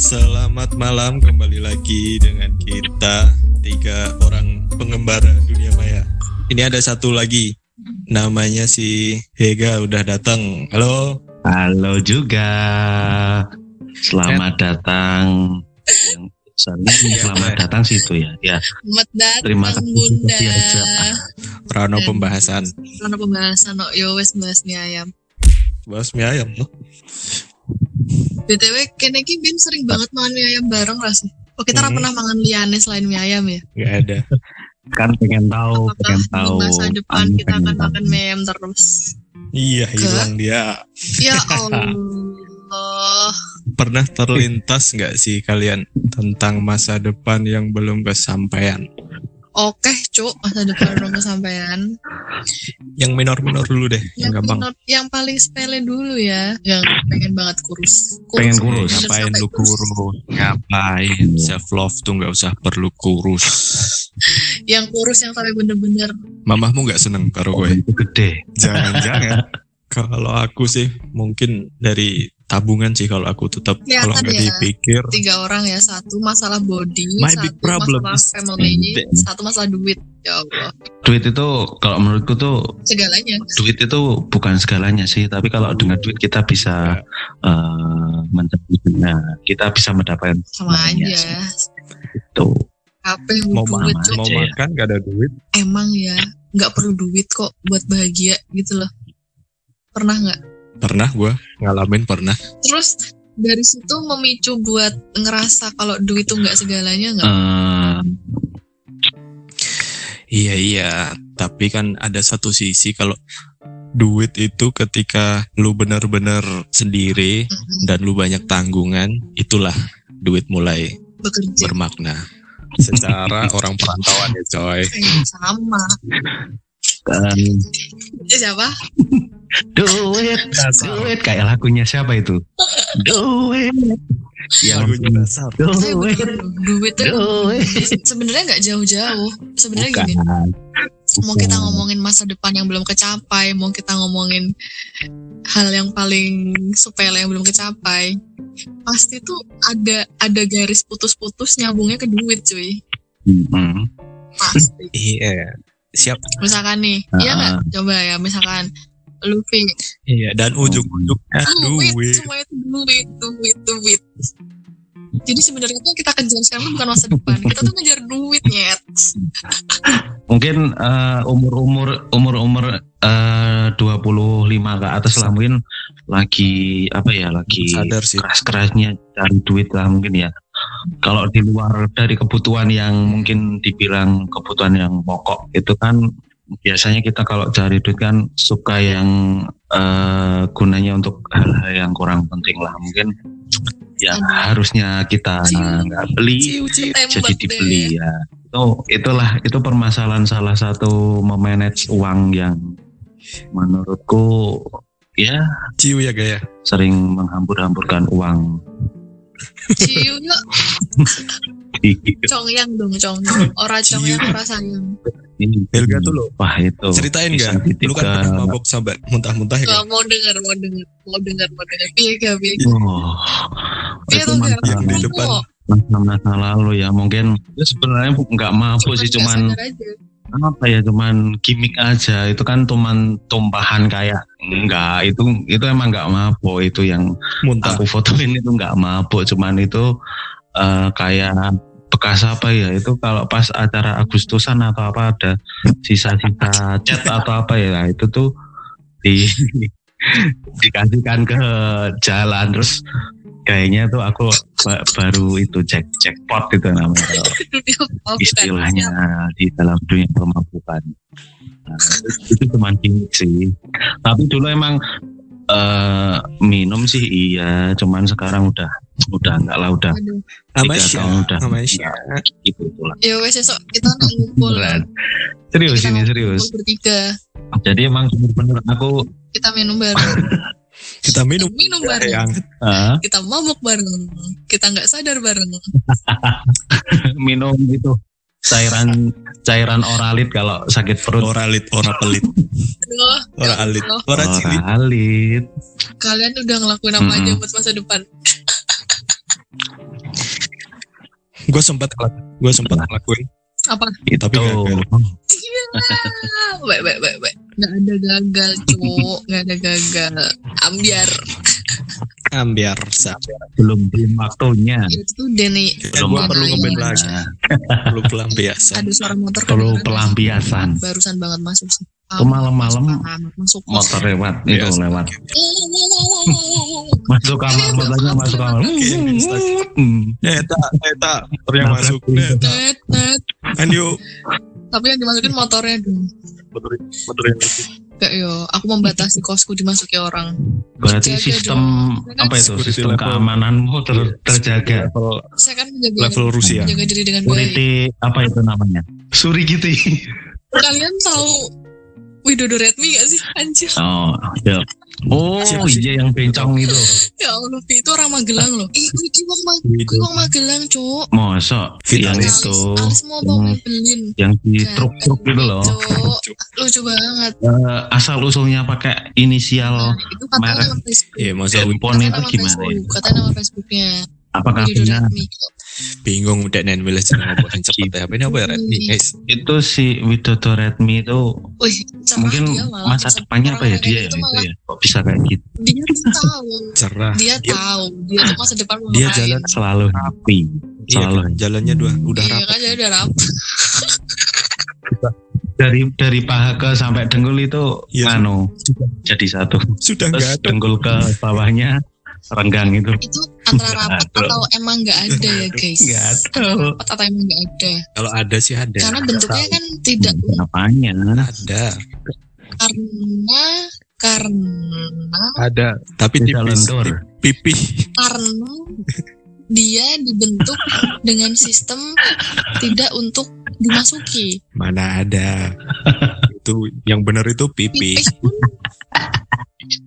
Selamat malam kembali lagi dengan kita tiga orang pengembara dunia maya. Ini ada satu lagi namanya si Hega udah datang. Halo. Halo juga. Selamat datang. Yang Soalnya selamat datang situ ya. Ya, Selamat datang terima kasih Bunda. Rano pembahasan. Karena pembahasan no yo wes bahas mie ayam. Bahas mie ayam loh. BTW kene iki Bin sering banget makan mie ayam bareng ra sih? Oh kita Hmm. pernah makan liane selain mie ayam ya? Gak ada. kan pengen tahu, Apakah pengen di tahu. masa depan Anu kita akan tahu. makan mie ayam terus? Iya hilang dia. Ya Allah. Pernah terlintas nggak sih kalian tentang masa depan yang belum kesampaian? Oke, cuk, masa depan belum kesampaian. Yang minor-minor dulu deh, yang Yang, gampang. minor- yang paling sepele dulu ya. Yang pengen banget kurus. Pengen kurus. Ngapain lu kurus? Ngapain? Self love tuh nggak usah perlu kurus. Yang kurus yang sampai bener-bener Mamahmu nggak seneng karo gue? itu gede. Jangan-jangan. kalau aku sih mungkin dari tabungan sih kalau aku tetap kalau Kelihatan nggak ya. dipikir tiga orang ya satu masalah body My satu big problem masalah family spending. satu masalah duit ya Allah Duit itu kalau menurutku tuh segalanya duit itu bukan segalanya sih, tapi kalau dengan duit kita bisa eh mencapai dunia, kita bisa mendapatkan sama semuanya aja sih. itu. apa yang mau duit mana Cuk? mau aja ya. makan gak ada duit emang ya nggak perlu duit kok buat bahagia gitu loh pernah nggak pernah gue ngalamin pernah. Terus dari situ memicu buat ngerasa kalau duit tuh nggak segalanya nggak? Eh, iya iya. Tapi kan ada satu sisi kalau duit itu ketika lu bener-bener sendiri Mm-mm. dan lu banyak tanggungan itulah duit mulai bekerja. bermakna. Secara orang perantauan ya coy sama. Eh, siapa duit, duit kayak lagunya siapa itu? Duit. Yang lagunya dasar Tapi duit, bener loh, duit sebenarnya nggak jauh-jauh sebenarnya Bukan. gini mau kita ngomongin masa depan yang belum kecapai, mau kita ngomongin hal yang paling sepele yang belum kecapai, pasti tuh ada ada garis putus-putus nyambungnya ke duit, cuy. Mm-mm. Pasti. iya siap Misalkan nih, Ah. iya nggak? Coba ya, misalkan Luffy, iya dan ujung-ujungnya duit, duit semua itu duit, duit, duit. Jadi sebenarnya tuh yang kita kejar sekarang bukan masa depan, kita tuh ngejar duit, nyet. Mungkin eh, umur-umur umur-umur eh, 25 ke atas lah mungkin lagi apa ya lagi sadar sih keras-kerasnya cari duit lah mungkin ya. Kalau di luar dari kebutuhan yang mungkin dibilang kebutuhan yang pokok itu kan biasanya kita kalau cari duit kan suka yang eh, gunanya untuk hal-hal yang kurang penting lah mungkin yang Aduh. harusnya kita Ciu. nggak beli ciu ciu jadi dibeli deh. ya itu itulah itu permasalahan salah satu memanage uang yang menurutku ya ciu ya gaya sering menghambur-hamburkan uang Ciu yuk, congyang dong, congyang. Ora congyang, ora sayang. Helga tuh lo wah itu ceritain gak lu kan pernah mabok sampai muntah-muntah ya Gak kan? mau denger, mau denger, mau denger, mau denger. Piye gak, piye Oh, Piye itu tuh gak? yang di depan. masa masa lalu ya mungkin itu sebenarnya nggak mabuk sih cuman apa ya cuman gimmick aja. Itu kan cuman tumpahan kayak enggak. Itu itu emang nggak mabuk itu yang muntah. aku fotoin itu nggak mabuk cuman itu eh, kayak bekas apa ya? Itu kalau pas acara Agustusan atau apa ada sisa-sisa cat atau apa ya itu tuh di dikasihkan ke jalan. Terus kayaknya tuh aku ba- baru itu cek jackpot itu namanya kalau Oh, istilahnya di dalam dunia pemabukan. Nah, itu, cuma sih. Tapi dulu emang eh, minum sih iya, cuman sekarang udah udah enggak lah udah Aduh. tiga tahun udah enggak, gitu itulah. Ya wes besok kita nak ngumpul. Serius Kita ini serius. bertiga. Jadi emang bener-bener aku Kita minum bareng. kita minum Kita minum bareng. yang ah, Kita mabuk bareng. Kita nggak sadar bareng. minum itu cairan cairan oralit kalau sakit perut. oralit ora pelit Aduh, ya ora alit Allah. ora cilik Oralit. Kalian udah ngelakuin apa Mm-mm. aja buat masa depan? gue sempat gue sempat ngelakuin apa Tapi itu gagal. Baik baik baik baik nggak ada gagal cuk nggak ada gagal. Ambiar. Ambiar sambiar belum belum waktunya. Itu Denny Ya, gua perlu ngeband lagi. Perlu pelampiasan. Ada suara motor perlu pelampiasan. Barusan banget masuk sih. Itu malam-malam Masuk motor lewat Iya, itu lewat. Masuk kamar motornya masuk kamar Hmm. Neta, neta, motor yang masuk. pintu. Neta, Tapi yang dimasukin motornya dong Motor, motor yang. Kayak yo, aku membatasi kosku dimasuki orang. berarti Jaga sistem dong. apa itu sistem level. keamananmu ter- terjaga Level, Saya kan menjaga, level Rusia. menjaga diri dengan baik. security apa itu namanya suri gitu Kalian tahu Widodo Redmi gak sih? Anjir. oh ya oh Siapa sih? iya yang bencong itu Ya Allah, itu orang Magelang loh. Ih, kuwi ki wong Ma- kuwi wong Magelang, Cuk. mosok yang Vitalis. itu Alis mau bawa. Maybelline. yang di truk-truk gitu loh Cuk. Lucu banget. Eh, asal usulnya pakai inisial Nah, itu merek. nama Facebook. Iya, masa handphone itu gimana. Katanya nama Facebooknya. Apakah Redmi. bingung udah nen milih apa yang cepet ya. Ini apa ya Redmi, guys? itu si Widodo Redmi itu Wih, mungkin dia malah. masa depannya apa ya dia ya gitu itu malah. ya kok bisa kayak gitu Dia tahu. Cerah. Dia Dia- tahu. Dia tuh masa depan mau Dia jalan selalu rapi Iya, selalu kan, jalannya dua, udah Iya rapat. kan, jadi udah rapat. dari dari paha ke sampai dengkul itu Iya. nganu jadi satu Sudah terus ada. dengkul ke bawahnya renggang itu Itu antara rapat atau emang nggak ada ya guys? Nggak ada. Rapat atau emang nggak ada? Kalau ada sih ada. Karena bentuknya kan tidak apanya Ada. karena karena Ada. Tapi tidak tipis. lentur Pipi. karena dia dibentuk dengan sistem tidak untuk dimasuki. Mana ada. itu yang benar itu pipi. Pipih pun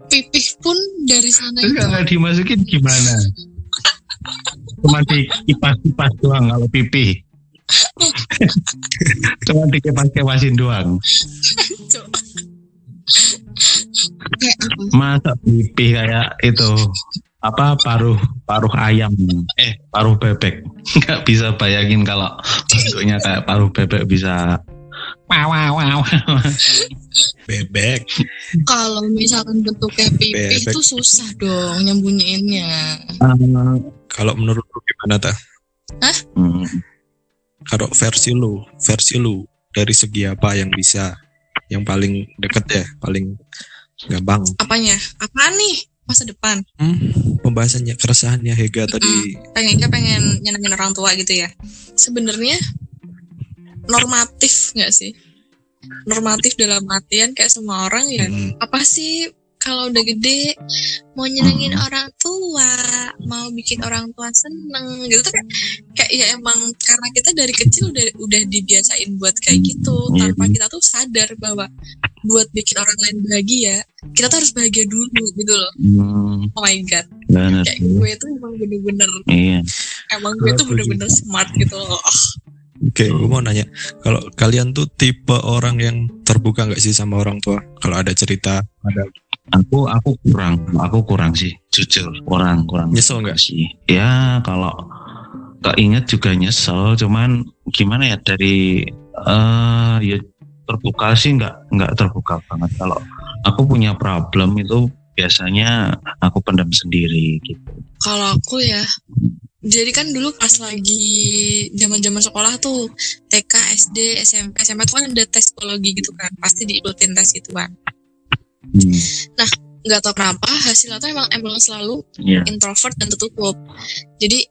pipih pun dari sana itu. nggak dimasukin gimana? Cuma di kipas kipas doang kalau pipi cuma di kipas kipasin doang masa pipi kayak itu apa paruh paruh ayam. Eh paruh bebek. Nggak bisa bayangin kalau bentuknya kayak paruh bebek bisa wow wow wow Bebek. Kalau misalkan bentuknya pipih Bebek. itu susah dong nyembunyiinnya. Eh, Kalau menurut lu gimana ta? hmm, Kalau versi lu, versi lu dari segi apa yang bisa, yang paling deket ya, paling gampang. Apanya? Apaan nih? Masa depan. Hmm, pembahasannya keresahannya Hega tadi. Pengen pengen nyenengin orang tua gitu ya. Sebenarnya normatif nggak sih? Normatif dalam artian kayak semua orang ya Hmm, apa sih kalau udah gede mau nyenengin Hmm. orang tua mau bikin orang tua seneng gitu. Tuh kayak, kayak ya emang karena kita dari kecil udah udah dibiasain buat kayak gitu Iya. tanpa kita tuh sadar bahwa buat bikin orang lain bahagia kita tuh harus bahagia dulu gitu loh. Hmm, oh my god. Benar kayak gue tuh emang bener-bener iya. emang gue tuh bener-bener smart gitu loh. Oh, Oke, gue mau nanya, kalau kalian tuh tipe orang yang terbuka nggak sih sama orang tua? Kalau ada cerita, ada. Aku aku kurang. Aku kurang sih jujur. Kurang kurang. Nyesel nggak? sih. Ya kalau keinget juga nyesel. Cuman gimana ya dari eh ya terbuka sih nggak nggak terbuka banget. Kalau aku punya problem itu biasanya aku pendam sendiri gitu kalau aku ya jadi kan dulu pas lagi zaman-zaman sekolah tuh TK, SD, SMP, SMA tuh kan ada tes psikologi gitu kan, pasti diikutin tes gitu kan. hmm, Nggak tau kenapa hasilnya tuh emang emang selalu ya introvert dan tertutup. Jadi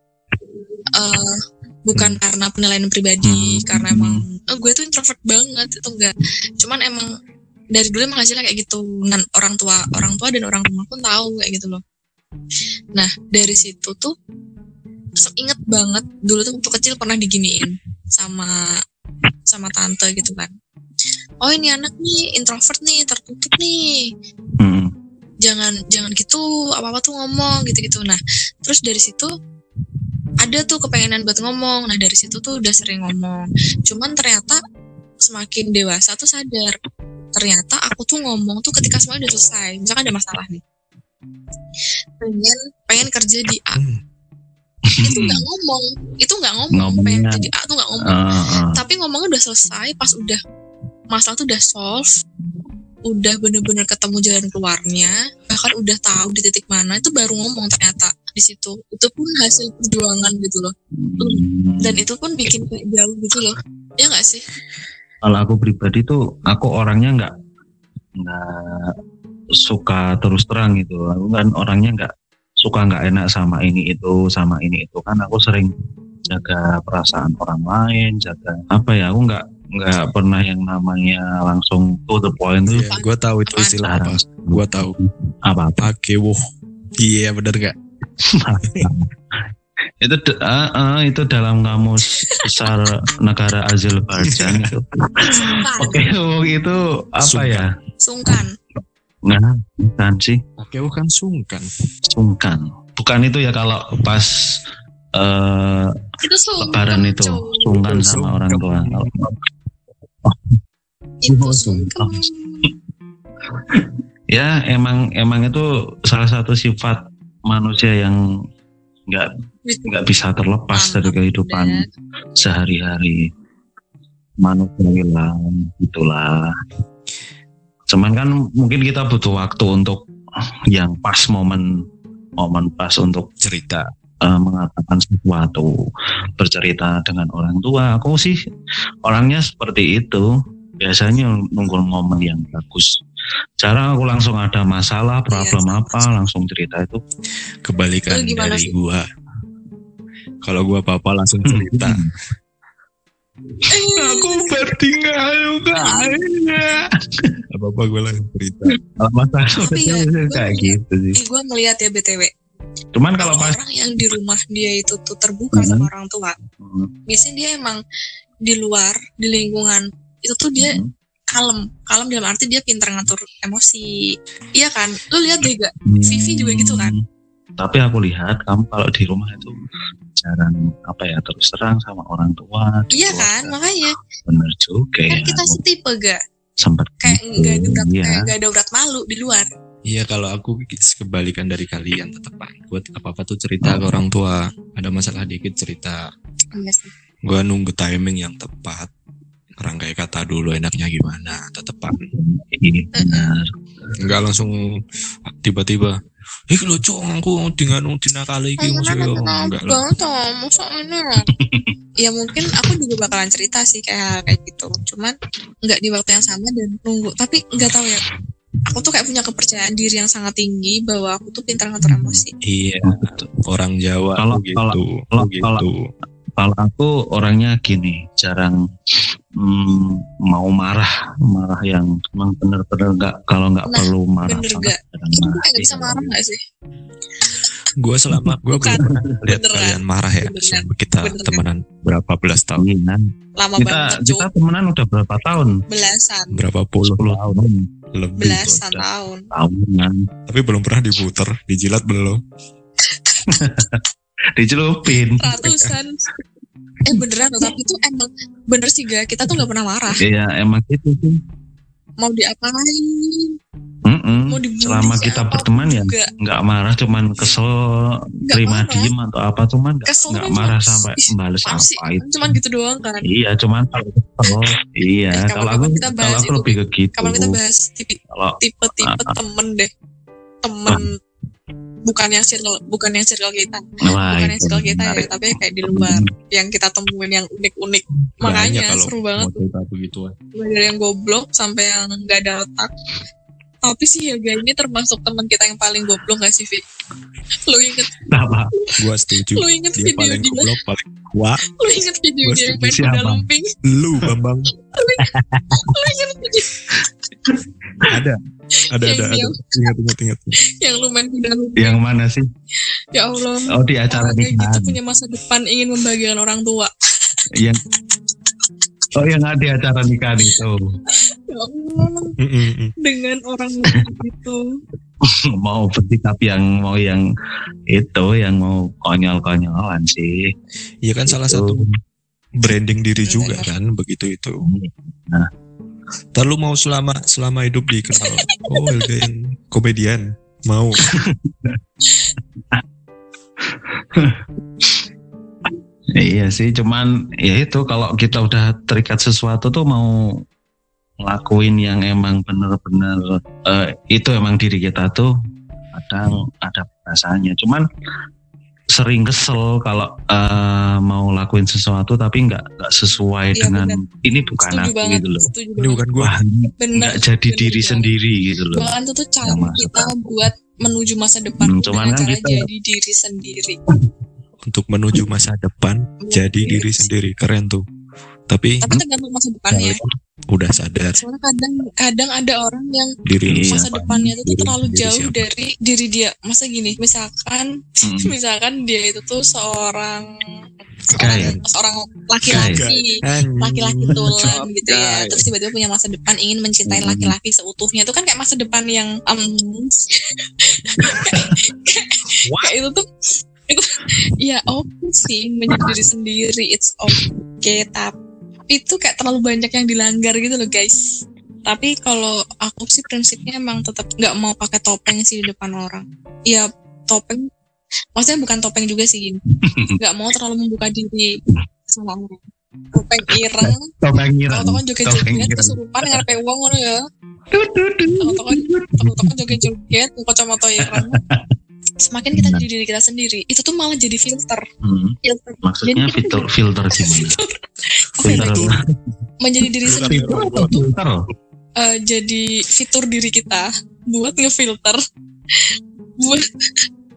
eh bukan karena penilaian pribadi, Hmm. karena emang oh, gue tuh introvert banget itu enggak. Cuman emang dari dulu emang hasilnya kayak gitu. Dan orang tua orang tua dan orang rumah pun tahu kayak gitu loh. Nah dari situ tuh inget banget dulu tuh waktu kecil pernah diginiin sama sama tante gitu kan. Oh ini anak nih introvert nih tertutup nih hmm, jangan jangan gitu apa apa tuh ngomong gitu gitu nah terus dari situ ada tuh kepengenan buat ngomong nah dari situ tuh udah sering ngomong cuman ternyata semakin dewasa tuh sadar ternyata aku tuh ngomong tuh ketika semuanya udah selesai. Misalkan ada masalah nih. Pengen pengen kerja di A. Hmm, itu nggak ngomong. Itu nggak ngomong. Pengen Ngomongnya- jadi A tuh nggak ngomong. Ah, ah. tapi ngomongnya udah selesai pas udah masalah tuh udah solve udah bener-bener ketemu jalan keluarnya bahkan udah tahu di titik mana itu baru ngomong ternyata di situ. Itu pun hasil perjuangan gitu loh. Hmm. dan itu pun bikin kayak jauh gitu loh. Ya nggak sih kalau aku pribadi tuh aku orangnya nggak nggak suka terus terang gitu aku kan orangnya nggak suka nggak enak sama ini itu sama ini itu kan aku sering jaga perasaan orang lain jaga apa ya aku nggak nggak pernah yang namanya langsung to the point tuh Iya, gue tahu itu istilah apa. Gue tahu. apa apa Akewuh. Iya bener gak? itu ah, ah, itu dalam kamus besar negara Azerbaijan. Itu oke oh, itu apa Sungkan. ya? Sungkan. Nah bukan sih. Akewuh kan sungkan. sungkan. Bukan itu ya kalau pas eh itu sungkan. lebaran itu. Sungkan Itu sama sungkan. orang tua. Itu Oh, sungkan. Ya emang emang itu salah satu sifat manusia yang nggak nggak bisa terlepas dari kehidupan sehari-hari manusia hilang itulah cuman kan mungkin kita butuh waktu untuk yang pas momen momen pas untuk Cerita. eh, mengatakan sesuatu bercerita dengan orang tua aku sih orangnya seperti itu biasanya nunggu momen yang bagus jarang aku langsung ada masalah problem sama. apa langsung cerita itu Kebalikan gimana dari sih? gua. Kalau gua apa-apa langsung cerita. Aku bertinggal juga. Apa-apa gue langsung cerita. kalau masalah Tapi ya, kayak gitu sih gue ngeliat ya btw cuman kalau pas orang yang di rumah dia itu tuh terbuka Mhm. sama orang tua Hmm, biasanya dia emang di luar di lingkungan itu tuh dia hmm, kalem kalem dalam arti dia pintar ngatur emosi iya kan lu lihat deh gak hmm. Vivi juga gitu kan? Tapi aku lihat kamu kalau di rumah itu jarang apa ya terus terang sama orang tua iya keluarga. kan makanya bener juga kan ya kita setipe gak sempat kayak gitu, nggak ada iya. kayak nggak ada urat malu di luar Iya kalau aku kebalikan dari kalian tetepan. Gue apa-apa tuh cerita ke orang tua. Ada masalah dikit cerita. iya sih Gue nunggu timing yang tepat. Orang kayak kata dulu enaknya gimana. Tetepan. Iya, benar Enggak langsung tiba-tiba. Ih lucu aku dengan dinakali iki maksudnya enggak lah. banget ini ya mungkin aku juga bakalan cerita sih kayak kayak gitu. Cuman nggak di waktu yang sama dan nunggu. Tapi nggak tahu ya. Aku tuh kayak punya kepercayaan diri yang sangat tinggi bahwa aku tuh pintar ngatur emosi. Iya, orang Jawa Kalau- gitu, kalau- gitu. kalau aku orangnya gini jarang mm, mau marah marah yang memang bener-bener nggak kalau nggak Nah, perlu marah bener itu marah nggak bisa sih. marah nggak sih Gue selama gue belum lihat beneran. kalian marah ya. Beneran, kita beneran. temenan berapa belas tahun, Iya, lama kita banget kita temenan udah berapa tahun belasan berapa puluh 10 tahun lebih. belasan tahun tahunan Tapi belum pernah diputer, dijilat belum. dicelupin. Ratusan. Eh beneran loh tapi itu emang bener sih ga. Kita tuh nggak pernah marah. Iya emang gitu sih. Mau diapain? Mm-mm. mau dibully selama kita berteman ya nggak marah cuman kesel Nggak terima marah. diem atau apa cuman nggak marah sampai "Ih, bales Apaan sih? apa itu. Cuman gitu doang kan? Iya cuman kalau kesel iya. Eh, kalau aku kita bahas kalau aku lebih ke gitu. Kapan kita bahas tipe kalau tipe tipe Ah, ah. temen deh. Temen bukan yang circle bukan yang circle kita. Wah bukan yang circle kita ya tapi kayak di luar yang kita temuin yang unik-unik. Makanya kalau seru banget mulai dari yang goblok sampai yang nggak ada otak. Tapi sih Yoga ini termasuk teman kita yang paling goblok gak sih Vi? Lu inget? Apa? Gue setuju. lu inget Dia video paling dia? goblok, paling tua. lu inget video Gua dia yang setuju main kuda lumping? Lu Bambang. lu inget video Ada, ada, Yang ada, ada. Ingat, ingat, ingat. yang lu main kuda lumping. Yang mana sih? Ya Allah. Oh di acara gitu nikahan. punya masa depan ingin membagikan orang tua. Yang oh yang di acara nikahan itu ya Allah Mm, mm, mm. dengan orang gitu mau bersikap yang mau yang itu yang mau konyol-konyolan sih Iya kan salah Itu. satu branding diri juga kan begitu itu. Nah. Ntar lu mau selama selama hidup dikenal oh Helga yang komedian mau Iya sih, cuman ya itu kalau kita udah terikat sesuatu tuh mau ngelakuin yang emang bener-bener eh, itu emang diri kita tuh kadang ada rasanya. Cuman sering kesel kalau eh, mau lakuin sesuatu tapi nggak nggak sesuai Iya, dengan bener. ini bukan setuju aku banget gitu loh. Ini banget bukan bener nggak jadi bener diri banget. sendiri gitu loh. bahkan itu tuh cara kita buat menuju masa depan Hmm, cuman kan kita- jadi diri sendiri Untuk menuju masa depan, jadi diri sendiri. Keren tuh. Tapi tapi tergantung masa depannya udah sadar soalnya kadang kadang ada orang yang diri Iya. masa siapa. depannya itu Diri terlalu sendiri jauh siapa. dari diri dia masa gini misalkan Hmm. misalkan dia itu tuh seorang seorang, seorang laki-laki laki-laki tulen gitu ya terus tiba-tiba punya masa depan ingin mencintai Hmm. laki-laki seutuhnya itu kan kayak masa depan yang um, kayak itu tuh ya oke sih menjadi diri sendiri it's okay tapi itu kayak terlalu banyak yang dilanggar gitu loh guys tapi kalau aku sih prinsipnya emang tetap nggak mau pakai topeng sih di depan orang ya topeng maksudnya bukan topeng juga sih gini nggak mau terlalu membuka diri sama orang topeng ireng Topeng ireng. Toko-toko joget-joget Topeng ireng. kesurupan ngarepe wong ngono ya. Toko-toko toko-toko joget-joget kacamata ireng. Semakin kita jadi diri kita sendiri, itu tuh malah jadi filter. Hmm, Filter. Maksudnya Jadi- filter filter gimana? Apa ya, Filter? Menjadi diri Filter sendiri apa? itu tuh Filter. eh, jadi fitur diri kita buat ngefilter buat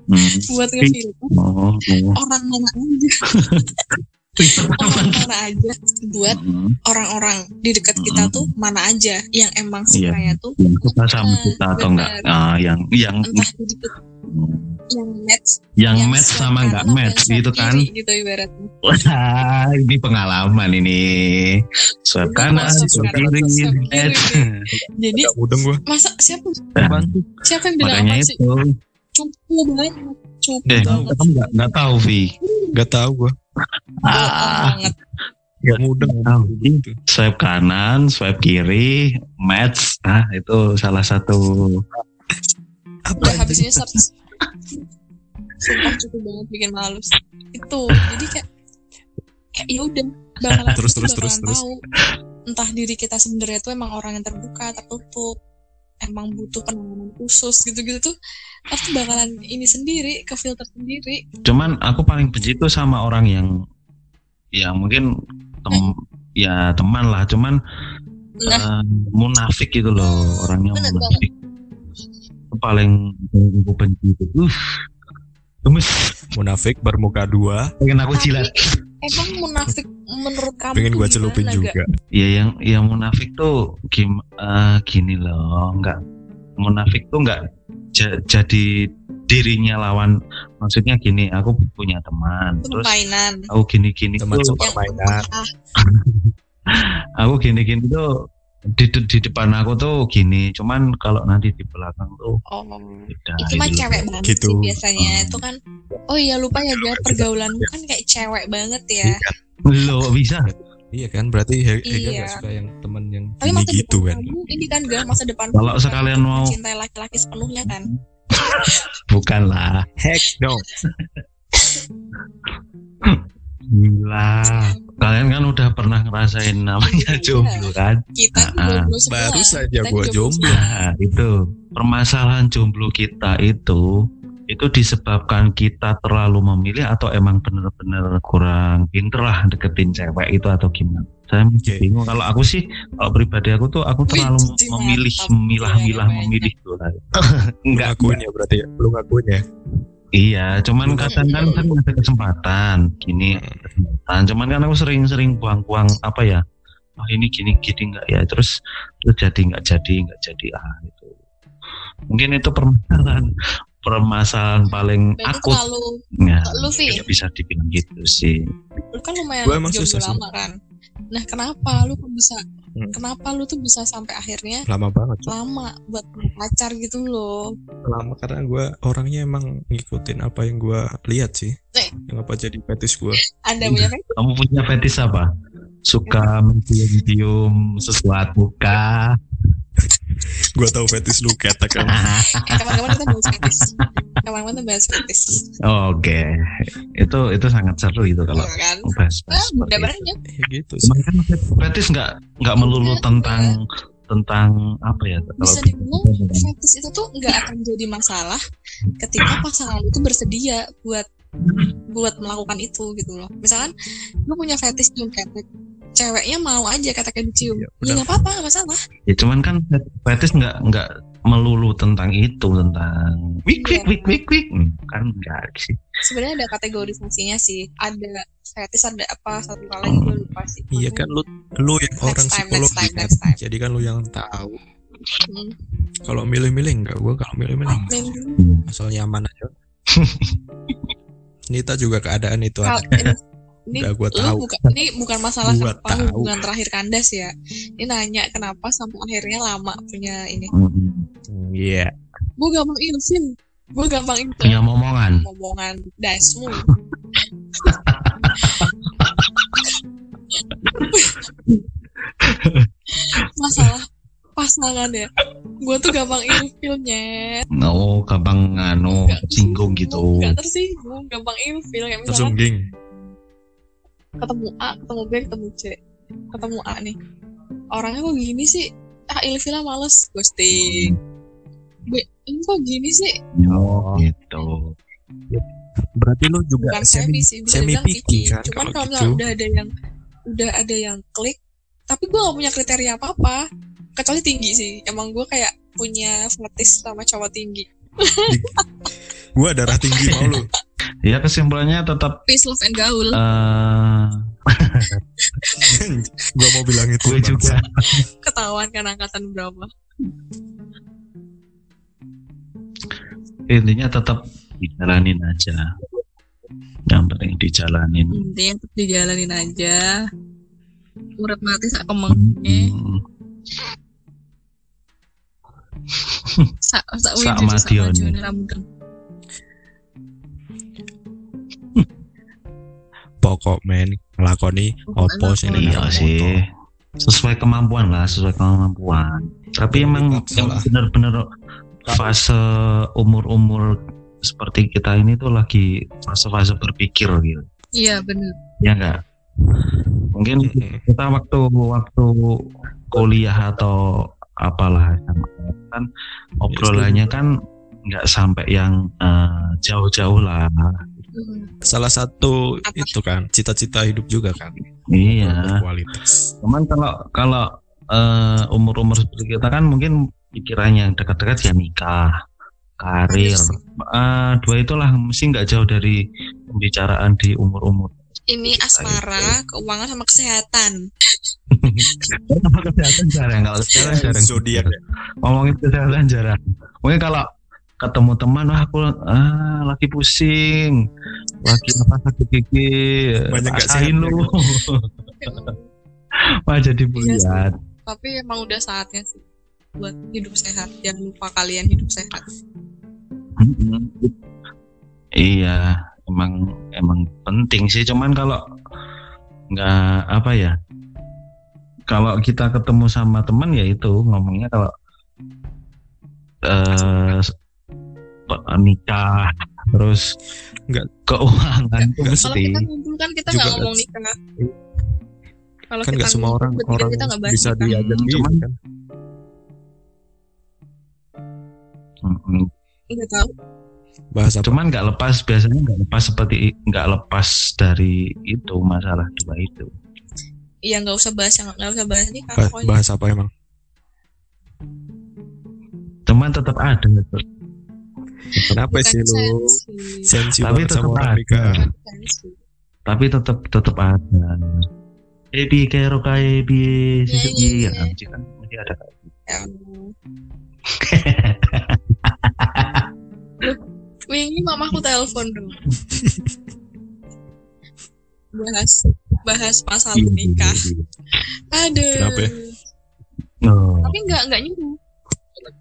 Hmm. buat ngefilter Oh, oh. orang mana aja mana aja buat Hmm. orang-orang di dekat kita Mm. tuh mana aja yang emang Iya. sukanya tuh Yang suka sama Nah, kita atau enggak? Ah, yang yang entah kita yang match yang yang match sama enggak match gitu kan? gitu ibaratnya Wah, ini pengalaman ini. Swipe Udah, kanan, kanan, kiri, match. jadi masa siapa tuh? siapa yang bilang Makanya itu. banget cupu Deh, banget kamu enggak enggak tahu, Vi. Gak tau gue. Ah, banget Gak mudeng. tahu. Gitu. Swipe kanan, swipe kiri, match. Ah, itu salah satu udah habis ini search sumpah cukup banget bikin malu itu jadi kayak kayak ya udah bakalan Terus, terus, terus, terus. tahu entah diri kita sebenarnya tuh emang orang yang terbuka tertutup emang butuh penanganan khusus gitu-gitu tuh pasti bakalan ini sendiri ke filter sendiri. Cuman aku paling benci itu sama orang yang yang mungkin tem, ya teman lah cuman nah eh, munafik gitu loh orangnya bener munafik. itu paling aku benci itu. Uh gemes. Munafik bermuka dua. pengen aku jilat emang munafik menurut kamu Pengen gue celupin juga. ya yang yang munafik tuh gim, eh, gini loh nggak munafik tuh nggak ja- jadi dirinya lawan. Maksudnya gini aku punya teman terus permainan. aku gini gini Teman tuh aku gini gini tuh di, di depan aku tuh gini cuman kalau nanti di belakang tuh oh beda itu mah gitu cewek banget Gitu. sih biasanya Hmm. itu kan oh iya lupa ya Gar pergaulanmu kan kayak cewek banget ya Iya. Loh bisa Iya kan, berarti He- Hega Iya. gak suka yang temen yang tapi masa gitu kan. kamu ini kan Gar masa depan Kalau sekalian kan mau- mencintai laki-laki sepenuhnya kan bukan lah Heck no. gila kalian kan udah pernah ngerasain namanya Iya. jomblo kan kita tuh Ah, jomblo semua Baru saja Kita gue jomblo. nah itu permasalahan jomblo kita itu itu disebabkan kita terlalu memilih atau emang bener-bener kurang pinter lah deketin cewek itu atau gimana saya masih Oke. bingung kalau aku sih kalau pribadi aku tuh aku Wih, terlalu jijik memilih mantap. memilah-milah Iya, memilih tuh enggak ngakuin ya berarti ya? Lu ngakuin ya? Iya, cuman kadang kan kan ada kesempatan gini ada kesempatan. Cuman kan aku sering-sering buang-buang apa ya? Oh ini gini gini nggak ya? Terus terus jadi nggak jadi nggak jadi ah itu. Mungkin itu permasalahan permasalahan paling berarti akut. terlalu Ya, lu Vi nggak bisa dibilang gitu sih. lu kan lumayan Gua emang susah lama kan nah kenapa lu kok bisa Hmm. kenapa lu tuh bisa sampai akhirnya Lama banget. Lama buat pacar gitu loh Lama karena gue orangnya emang ngikutin apa yang gue lihat sih. Eh. Yang apa jadi fetis gue. anda punya kan Kamu punya fetis apa? Suka mencium-cium sesuatu kah? Gua tahu fetish lu ketek kamu. Eh, kapan-kapan kita bahas fetis. Kapan-kapan kita bahas fetis. Oke, itu itu sangat seru itu kalau Iya kan? bahas Ah, udah itu. banyak. Ya gitu sih. Kan fetis nggak nggak melulu Iya, tentang tentang apa ya kalau Bisa dibilang fetis itu tuh nggak akan jadi masalah ketika pasangan lu tuh bersedia buat buat melakukan itu gitu loh. Misalkan lu punya fetis cium ketek, ceweknya mau aja keteknya dicium. Iya, Ya benar. nggak apa-apa, nggak masalah. ya cuman kan fetis nggak nggak melulu tentang itu tentang wik wik wik wik wik Hmm, kan enggak sih Sebenarnya ada kategorisasinya sih. Ada fetis ada apa satu kali lagi gue lupa sih. Iya kan lu lu yang Next orang time, psikologi next time, kan. next time. Jadi kan lu yang tahu. Hmm. Kalau milih-milih enggak gua kalau milih-milih asal nyaman aja. Nita juga keadaan itu Kal- ada. Ini Udah gua tahu. bukan ini bukan masalah Gua kenapa tahu. hubungan terakhir kandas ya. Ini nanya kenapa sampai akhirnya lama punya ini. Hmm, Iya. Gue gampang ilfil. Gue gampang ilfil. punya momongan Ngomongan dasmu. masalah pasangan ya. Gue tuh gampang ilfilnya. oh gampang nganu singgung gitu Gak tersinggung, gampang ilfil kayak misalkan Tersungging. Ketemu A, ketemu B, ketemu C, ketemu A nih. Orangnya kok gini sih? Ah, ilfilnya males, ghosting. B, ini kok gini sih? oh gitu Berarti lu juga Bukan semi sih, bisa semi picky picky. kan Cuman kalau kalau gitu. misalnya udah ada yang udah ada yang klik, tapi gue gak punya kriteria apa-apa. Kecuali tinggi sih. Emang gue kayak punya fetish sama cowok tinggi. gua darah tinggi mau lu. ya kesimpulannya tetap Peace, love, and gaul. eh gua mau bilang itu. gue juga Ketahuan kan angkatan berapa. intinya tetap dijalanin aja yang penting dijalanin Intinya tetap dijalanin aja. Urip mati sak kemengnya. Hmm, Sak sak rambut. Pokok men ngelakoni opo sing ngelakoni. iya sih sesuai kemampuan lah sesuai kemampuan tapi Jangan emang yang lah. benar-benar fase umur-umur seperti kita ini tuh lagi fase-fase berpikir gitu Iya bener. ya enggak mungkin kita waktu waktu kuliah atau apalah sama kan obrolannya kan nggak sampai yang eh, jauh-jauh lah Hmm. Salah satu Apa? itu kan cita-cita hidup juga kan. iya Kualitas. cuman kalau kalau eh, umur-umur seperti kita kan mungkin pikirannya yang dekat-dekat ya nikah karir Bener sih. Eh, dua itulah mesti nggak jauh dari pembicaraan di umur-umur Ini Kita asmara, keuangan sama kesehatan. Kesehatan jarang kalau kesehatan jarang Zodiak ya. ngomongin kesehatan jarang mungkin kalau ketemu teman wah aku ah, lagi pusing. Lagi apa sakit gigi. Banyak rasain sehat, lu. wah jadi Iya bulian. Tapi emang udah saatnya sih buat hidup sehat. Jangan lupa kalian hidup sehat. Iya emang emang penting sih. Cuman kalau nggak apa ya kalau kita ketemu sama teman ya itu ngomongnya kalau eh nikah terus Nggak. keuangan itu Nggak Kalau mesti kita ngumpul kan kita nggak ngomong nikah. Kalau Kan kita nggak semua ngumpul, orang orang kita nggak bahas bisa nikah. diajak Hmm, gitu cuman- kan. Nggak tahu. Bahas apa? cuman nggak lepas biasanya nggak lepas seperti nggak lepas dari itu masalah dua itu Iya nggak usah bahas yang nggak usah bahas nikah. Bah- bahas apa emang? cuman tetap ada gitu. Kenapa Bukan sih lu sensi. Tapi tetap orang ada. tapi tetap tetap ada Ebi kero kayak ebi Iya, iya iya, kan iya. kan masih ada Ya. Loh, Wingi mamaku telepon dong. bahas bahas masalah Iya, nikah. Aduh. Kenapa ya? Oh. Tapi nggak nggak nyuruh.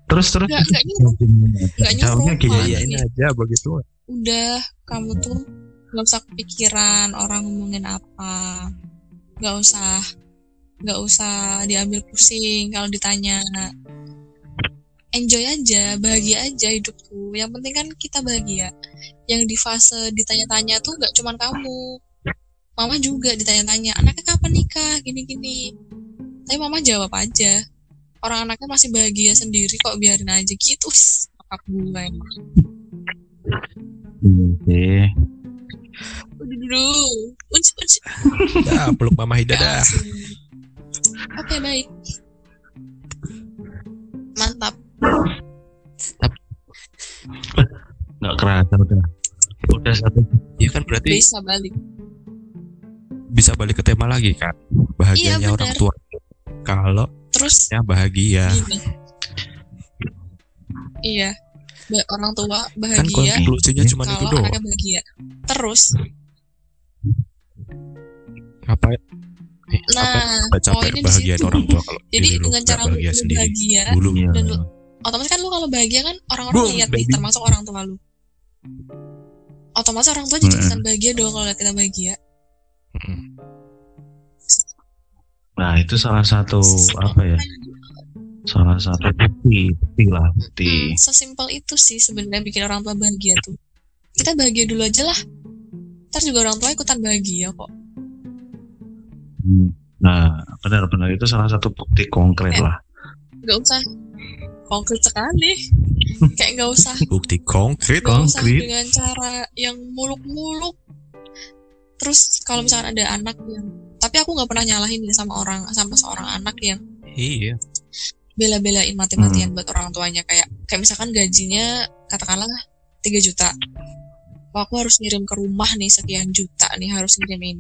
Terus terus Nggak nggak nyuruh. Nggak jawabnya gini ya ini aja begitu. Udah kamu tuh nggak usah kepikiran orang ngomongin apa. Nggak usah nggak usah diambil pusing kalau ditanya. enjoy aja bahagia aja hidupku. Yang penting kan kita bahagia. Yang di fase ditanya-tanya tuh gak cuman kamu. Mama juga ditanya-tanya anaknya kapan nikah? Gini-gini. Tapi mama jawab aja orang anaknya masih bahagia sendiri kok biarin aja gitu apa gue emang Oke. udah dulu unci unci Dah, peluk mama Hida dah. Oke baik mantap Nggak kerasa udah. Udah satu. Iya kan berarti bisa balik bisa balik ke tema lagi kan. Bahagianya Iya, orang tua. Kalau terus ya bahagia. gini iya orang tua Kan bahagia konklusinya cuma itu doang. anaknya bahagia terus Apa eh, nah apa poinnya di situ orang tua kalau jadi dengan cara bahagia lu sendiri. bahagia Dulu Iya. dan lu otomatis kan lu kalau bahagia kan orang-orang lihat nih termasuk orang tua lu otomatis orang tua jadi ikutan bahagia dong kalau lihat kita bahagia. Nah itu salah satu apa ya? Salah satu bukti, bukti lah, bukti. Hmm, sesimpel itu sih sebenarnya bikin orang tua bahagia tuh kita bahagia dulu aja lah ntar juga orang tua ikutan bahagia kok Hmm. Nah benar-benar itu salah satu bukti konkret Eh. lah. nggak usah konkret sekali kayak nggak usah Bukti konkret. nggak usah Konkret. dengan cara yang muluk-muluk terus kalau misalkan ada anak yang tapi aku nggak pernah nyalahin ya sama orang sama seorang anak yang Iya. bela-belain mati-matian buat orang tuanya kayak kayak misalkan gajinya katakanlah 3 juta wah aku harus ngirim ke rumah nih sekian juta nih harus ngirimin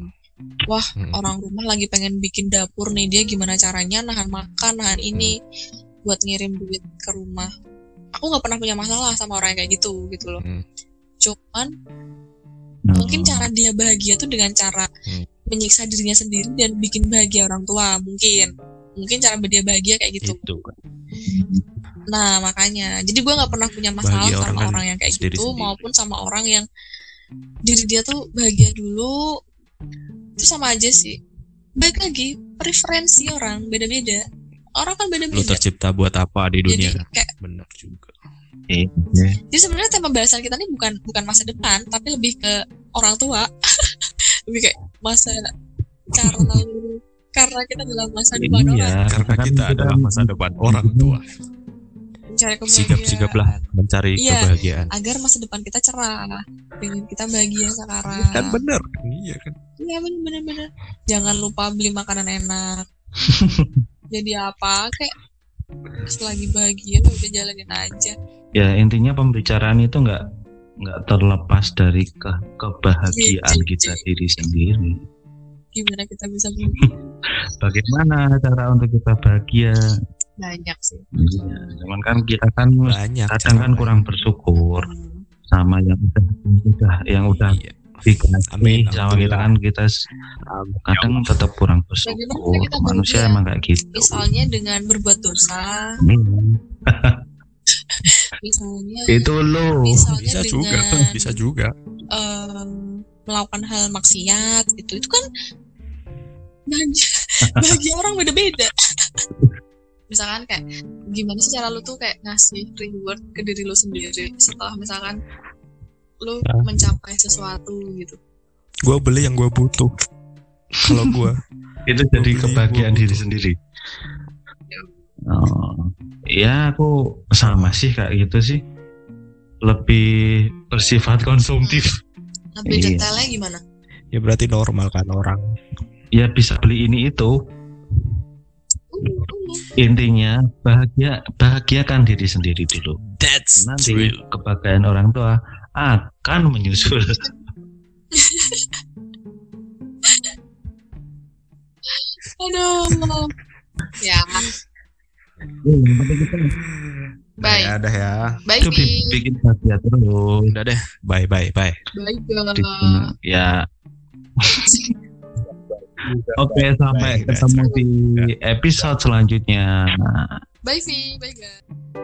wah Mm. orang rumah lagi pengen bikin dapur nih dia gimana caranya nahan makan nahan ini buat ngirim duit ke rumah aku nggak pernah punya masalah sama orang yang kayak gitu gitu loh Hmm. cuman Nah, mungkin cara dia bahagia tuh dengan cara Hmm. Menyiksa dirinya sendiri dan bikin bahagia orang tua mungkin mungkin cara dia bahagia kayak gitu Itu kan. nah makanya jadi gue nggak pernah punya masalah Bahagia sama orang kan orang yang kayak gitu sendiri-sendiri. maupun sama orang yang diri dia tuh bahagia dulu itu sama aja sih baik lagi preferensi orang beda-beda orang kan Lu beda-beda tercipta buat apa di dunia? jadi kayak Benar juga. Iya. jadi sebenarnya tema bahasan kita ini bukan bukan masa depan tapi lebih ke orang tua lebih kayak masa cara lalu karena kita dalam masa depan orang Iya, Karena kan kita adalah masa depan orang tua. mencari kebahagiaan Sigap-sigaplah mencari Iya. kebahagiaan. agar masa depan kita cerah dengan kita bahagia sekarang Kan benar. Iya kan. Iya bener bener Jangan lupa beli makanan enak. Jadi apa kayak selagi bahagia udah jalanin aja. ya intinya pembicaraan itu nggak nggak terlepas dari ke kebahagiaan Gitu. kita diri sendiri. Gimana kita bisa bahagia? Bagaimana cara untuk kita bahagia? banyak sih. Ya, cuman kan kita kan Banyak. kadang kan kurang bersyukur Hmm. sama yang udah yang udah yang udah Iya. dikasih Amin, sama kita kan kita kadang tetap kurang bersyukur. Bagaimana kita Manusia bahagia? emang kayak gitu. Misalnya dengan berbuat dosa, misalnya Itu lo. misalnya Bisa juga. dengan Bisa juga. em, melakukan hal maksiat itu itu kan bahagia orang beda-beda misalkan kayak gimana sih cara lu tuh kayak ngasih reward ke diri lu sendiri setelah misalkan lu Ya. mencapai sesuatu gitu Gue beli yang gue butuh. Kalau gue Itu jadi kebahagiaan diri sendiri. Oh, ya aku sama sih kayak gitu sih. Lebih bersifat konsumtif. lebih Iya. detailnya gimana ya berarti normal kan orang. Ya bisa beli ini itu. uh, Intinya bahagia bahagiakan diri sendiri dulu. That's Nanti kebahagiaan orang tua akan menyusul. aduh ya Bye. Ya ya. bye Itu Bi. bi- bikin bahagia terus. Udah deh. Bye bye bye. bye. Ya. Oke, sampai Baik, ketemu di episode selanjutnya. bye Vi bye guys